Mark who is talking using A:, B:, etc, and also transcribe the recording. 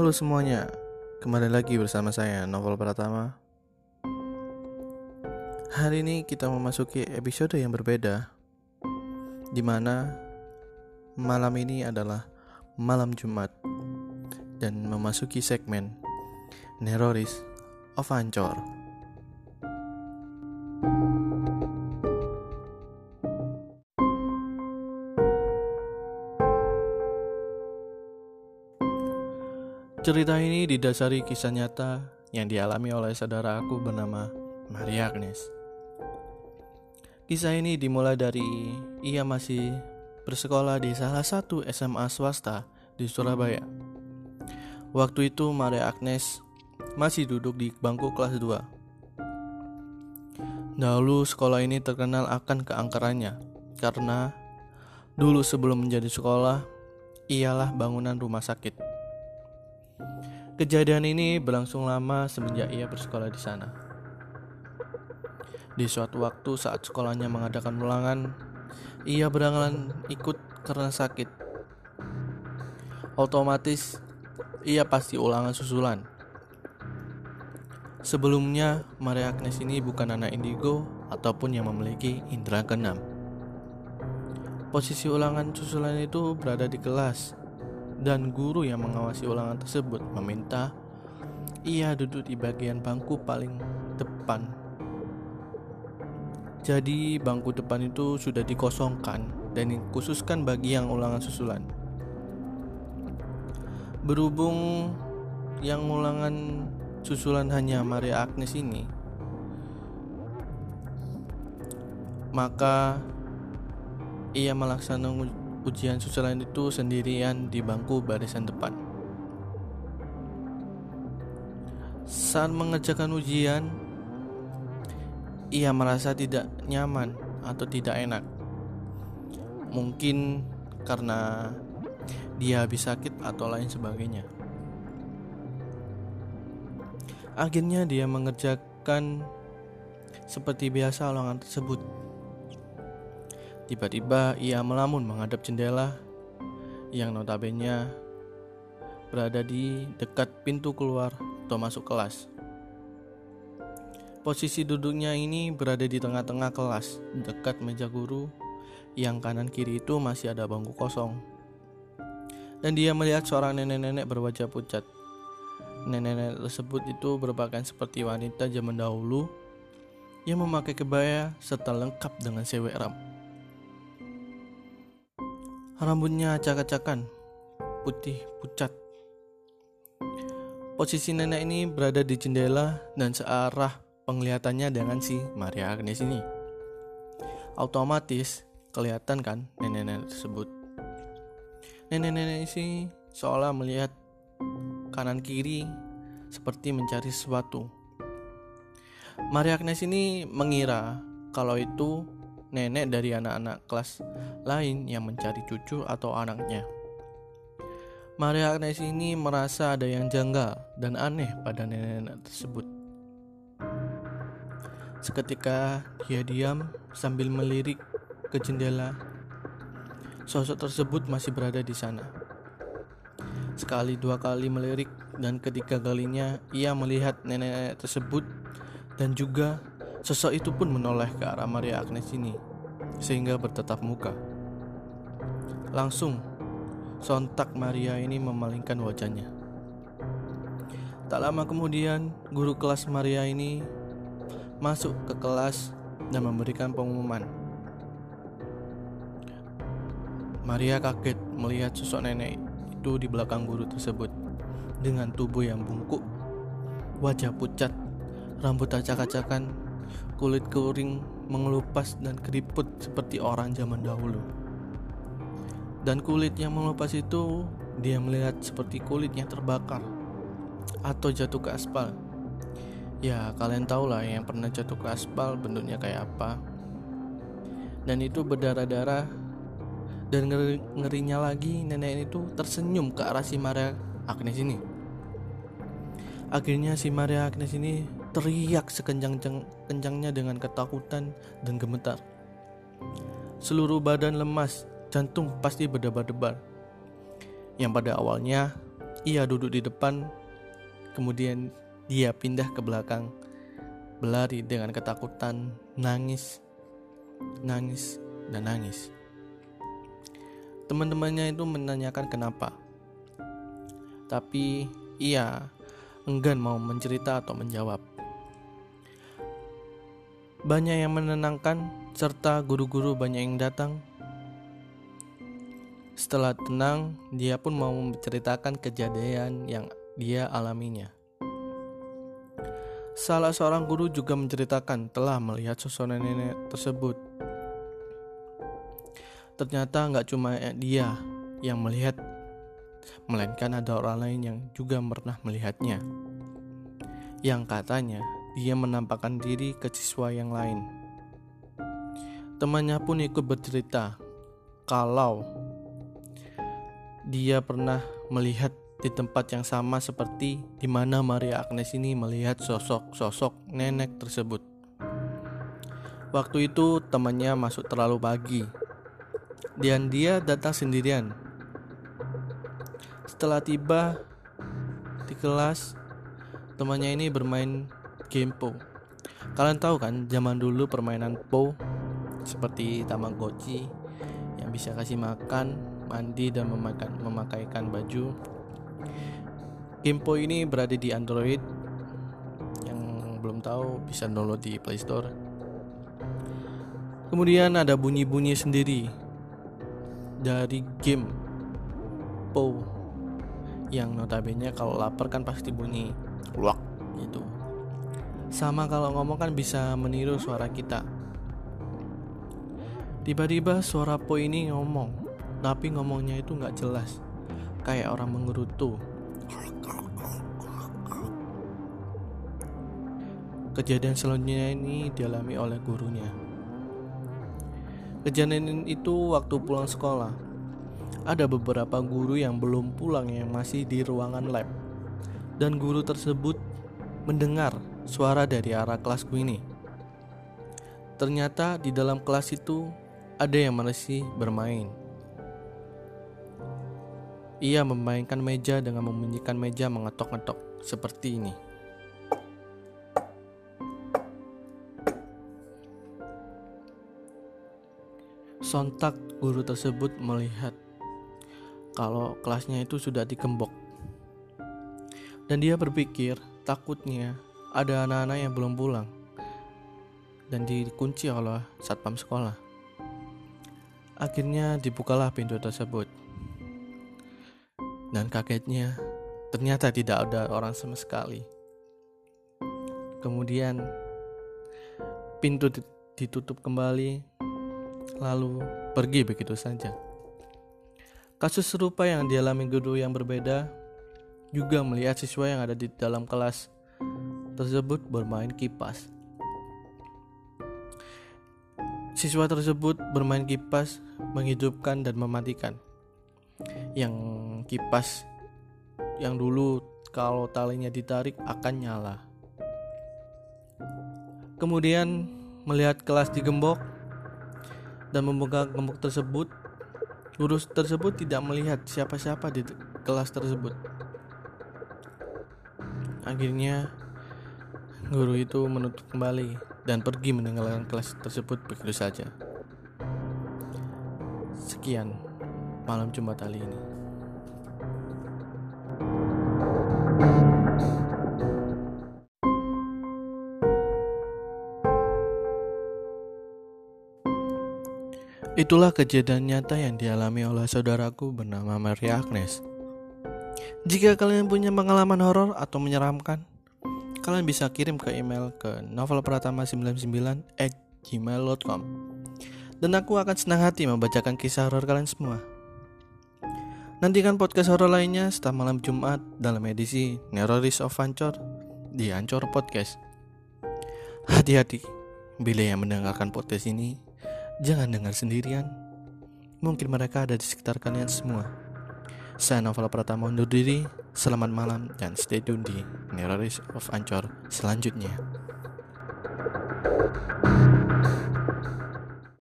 A: Halo semuanya, kembali lagi bersama saya Novel Pratama. Hari ini kita memasuki episode yang berbeda, di mana malam ini adalah malam Jumat dan memasuki segmen Neroris of Ancor. Cerita ini didasari kisah nyata yang dialami oleh saudara aku bernama Maria Agnes. Kisah ini dimulai dari ia masih bersekolah di salah satu SMA swasta di Surabaya. Waktu itu Maria Agnes masih duduk di bangku kelas 2. Dahulu sekolah ini terkenal akan keangkerannya karena dulu sebelum menjadi sekolah ialah bangunan rumah sakit. Kejadian ini berlangsung lama semenjak ia bersekolah di sana. Di suatu waktu saat sekolahnya mengadakan ulangan, ia beranggalan ikut karena sakit. Otomatis, ia pasti ulangan susulan. Sebelumnya, Maria Agnes ini bukan anak indigo ataupun yang memiliki indera keenam. Posisi ulangan susulan itu berada di kelas dan guru yang mengawasi ulangan tersebut meminta ia duduk di bagian bangku paling depan. Jadi bangku depan itu sudah dikosongkan dan dikhususkan bagi yang ulangan susulan. Berhubung yang ulangan susulan hanya Maria Agnes ini, maka ia melaksanakan ujian susulan itu sendirian di bangku barisan depan. Saat mengerjakan ujian, ia merasa tidak nyaman atau tidak enak. Mungkin karena dia habis sakit atau lain sebagainya. Akhirnya dia mengerjakan seperti biasa ulangan tersebut Tiba-tiba ia melamun menghadap jendela yang notabene berada di dekat pintu keluar atau masuk kelas. Posisi duduknya ini berada di tengah-tengah kelas, dekat meja guru, yang kanan kiri itu masih ada bangku kosong. Dan dia melihat seorang nenek-nenek berwajah pucat. Nenek-nenek tersebut itu merupakan seperti wanita zaman dahulu yang memakai kebaya serta lengkap dengan sewek. Rambutnya acak-acakan, putih pucat. Posisi nenek ini berada di jendela dan searah penglihatannya dengan si Maria Agnes ini. Otomatis kelihatan kan nenek-nenek tersebut. Nenek-nenek ini seolah melihat kanan kiri seperti mencari sesuatu. Maria Agnes ini mengira kalau itu nenek dari anak-anak kelas lain yang mencari cucu atau anaknya. Maria Agnes ini merasa ada yang janggal dan aneh pada nenek-nenek tersebut. Seketika dia diam sambil melirik ke jendela. Sosok tersebut masih berada di sana. Sekali dua kali melirik dan ketiga kalinya ia melihat nenek-nenek tersebut dan juga Sosok itu pun menoleh ke arah Maria Agnes ini, sehingga bertetap muka. Langsung, sontak Maria ini memalingkan wajahnya. Tak lama kemudian, guru kelas Maria ini masuk ke kelas dan memberikan pengumuman. Maria kaget melihat sosok nenek itu di belakang guru tersebut dengan tubuh yang bungkuk, wajah pucat, rambut acak-acakan, kulit kering mengelupas dan keriput seperti orang zaman dahulu. Dan kulit yang mengelupas itu dia melihat seperti kulitnya terbakar atau jatuh ke aspal. Ya, kalian tahu lah yang pernah jatuh ke aspal bentuknya kayak apa. Dan itu berdarah-darah dan ngeri ngerinya lagi nenek itu tersenyum ke arah si Maria Agnes ini. Akhirnya si Maria Agnes ini teriak sekencang-kencangnya dengan ketakutan dan gemetar. Seluruh badan lemas, jantung pasti berdebar-debar. Yang pada awalnya ia duduk di depan, kemudian dia pindah ke belakang, berlari dengan ketakutan, nangis, nangis, dan nangis. Teman-temannya itu menanyakan kenapa, tapi ia enggan mau mencerita atau menjawab. Banyak yang menenangkan, serta guru-guru banyak yang datang. Setelah tenang, dia pun mau menceritakan kejadian yang dia alaminya. Salah seorang guru juga menceritakan telah melihat sosok nenek tersebut. Ternyata nggak cuma dia yang melihat, melainkan ada orang lain yang juga pernah melihatnya. Yang katanya dia menampakkan diri ke siswa yang lain. Temannya pun ikut bercerita kalau dia pernah melihat di tempat yang sama seperti di mana Maria Agnes ini melihat sosok-sosok nenek tersebut. Waktu itu temannya masuk terlalu pagi dan dia datang sendirian. Setelah tiba di kelas, temannya ini bermain game Po. Kalian tahu kan zaman dulu permainan Po seperti Tamagotchi yang bisa kasih makan, mandi dan memakan, memakaikan baju. Game Po ini berada di Android. Yang belum tahu bisa download di Play Store. Kemudian ada bunyi-bunyi sendiri dari game Po yang notabene kalau lapar kan pasti bunyi luak sama kalau ngomong kan bisa meniru suara kita. Tiba-tiba suara Po ini ngomong, tapi ngomongnya itu nggak jelas, kayak orang mengerutu. Kejadian selanjutnya ini dialami oleh gurunya. Kejadian itu waktu pulang sekolah. Ada beberapa guru yang belum pulang yang masih di ruangan lab. Dan guru tersebut mendengar suara dari arah kelasku ini. Ternyata di dalam kelas itu ada yang masih bermain. Ia memainkan meja dengan membunyikan meja mengetok-ngetok seperti ini. Sontak guru tersebut melihat kalau kelasnya itu sudah dikembok. Dan dia berpikir takutnya ada anak-anak yang belum pulang dan dikunci oleh satpam sekolah. Akhirnya dibukalah pintu tersebut. Dan kagetnya, ternyata tidak ada orang sama sekali. Kemudian pintu ditutup kembali, lalu pergi begitu saja. Kasus serupa yang dialami guru yang berbeda juga melihat siswa yang ada di dalam kelas tersebut bermain kipas. Siswa tersebut bermain kipas menghidupkan dan mematikan. Yang kipas yang dulu kalau talinya ditarik akan nyala. Kemudian melihat kelas digembok dan membuka gembok tersebut, guru tersebut tidak melihat siapa-siapa di kelas tersebut. Akhirnya Guru itu menutup kembali dan pergi meninggalkan kelas tersebut begitu saja. Sekian malam Jumat kali ini. Itulah kejadian nyata yang dialami oleh saudaraku bernama Maria Agnes. Jika kalian punya pengalaman horor atau menyeramkan, kalian bisa kirim ke email ke novelpratama99 at gmail.com dan aku akan senang hati membacakan kisah horor kalian semua. Nantikan podcast horor lainnya setelah malam Jumat dalam edisi Neroris of Ancor di Ancor Podcast. Hati-hati, bila yang mendengarkan podcast ini, jangan dengar sendirian. Mungkin mereka ada di sekitar kalian semua. Saya Novel Pratama undur diri. Selamat malam dan stay tune di Neroris of Ancor selanjutnya.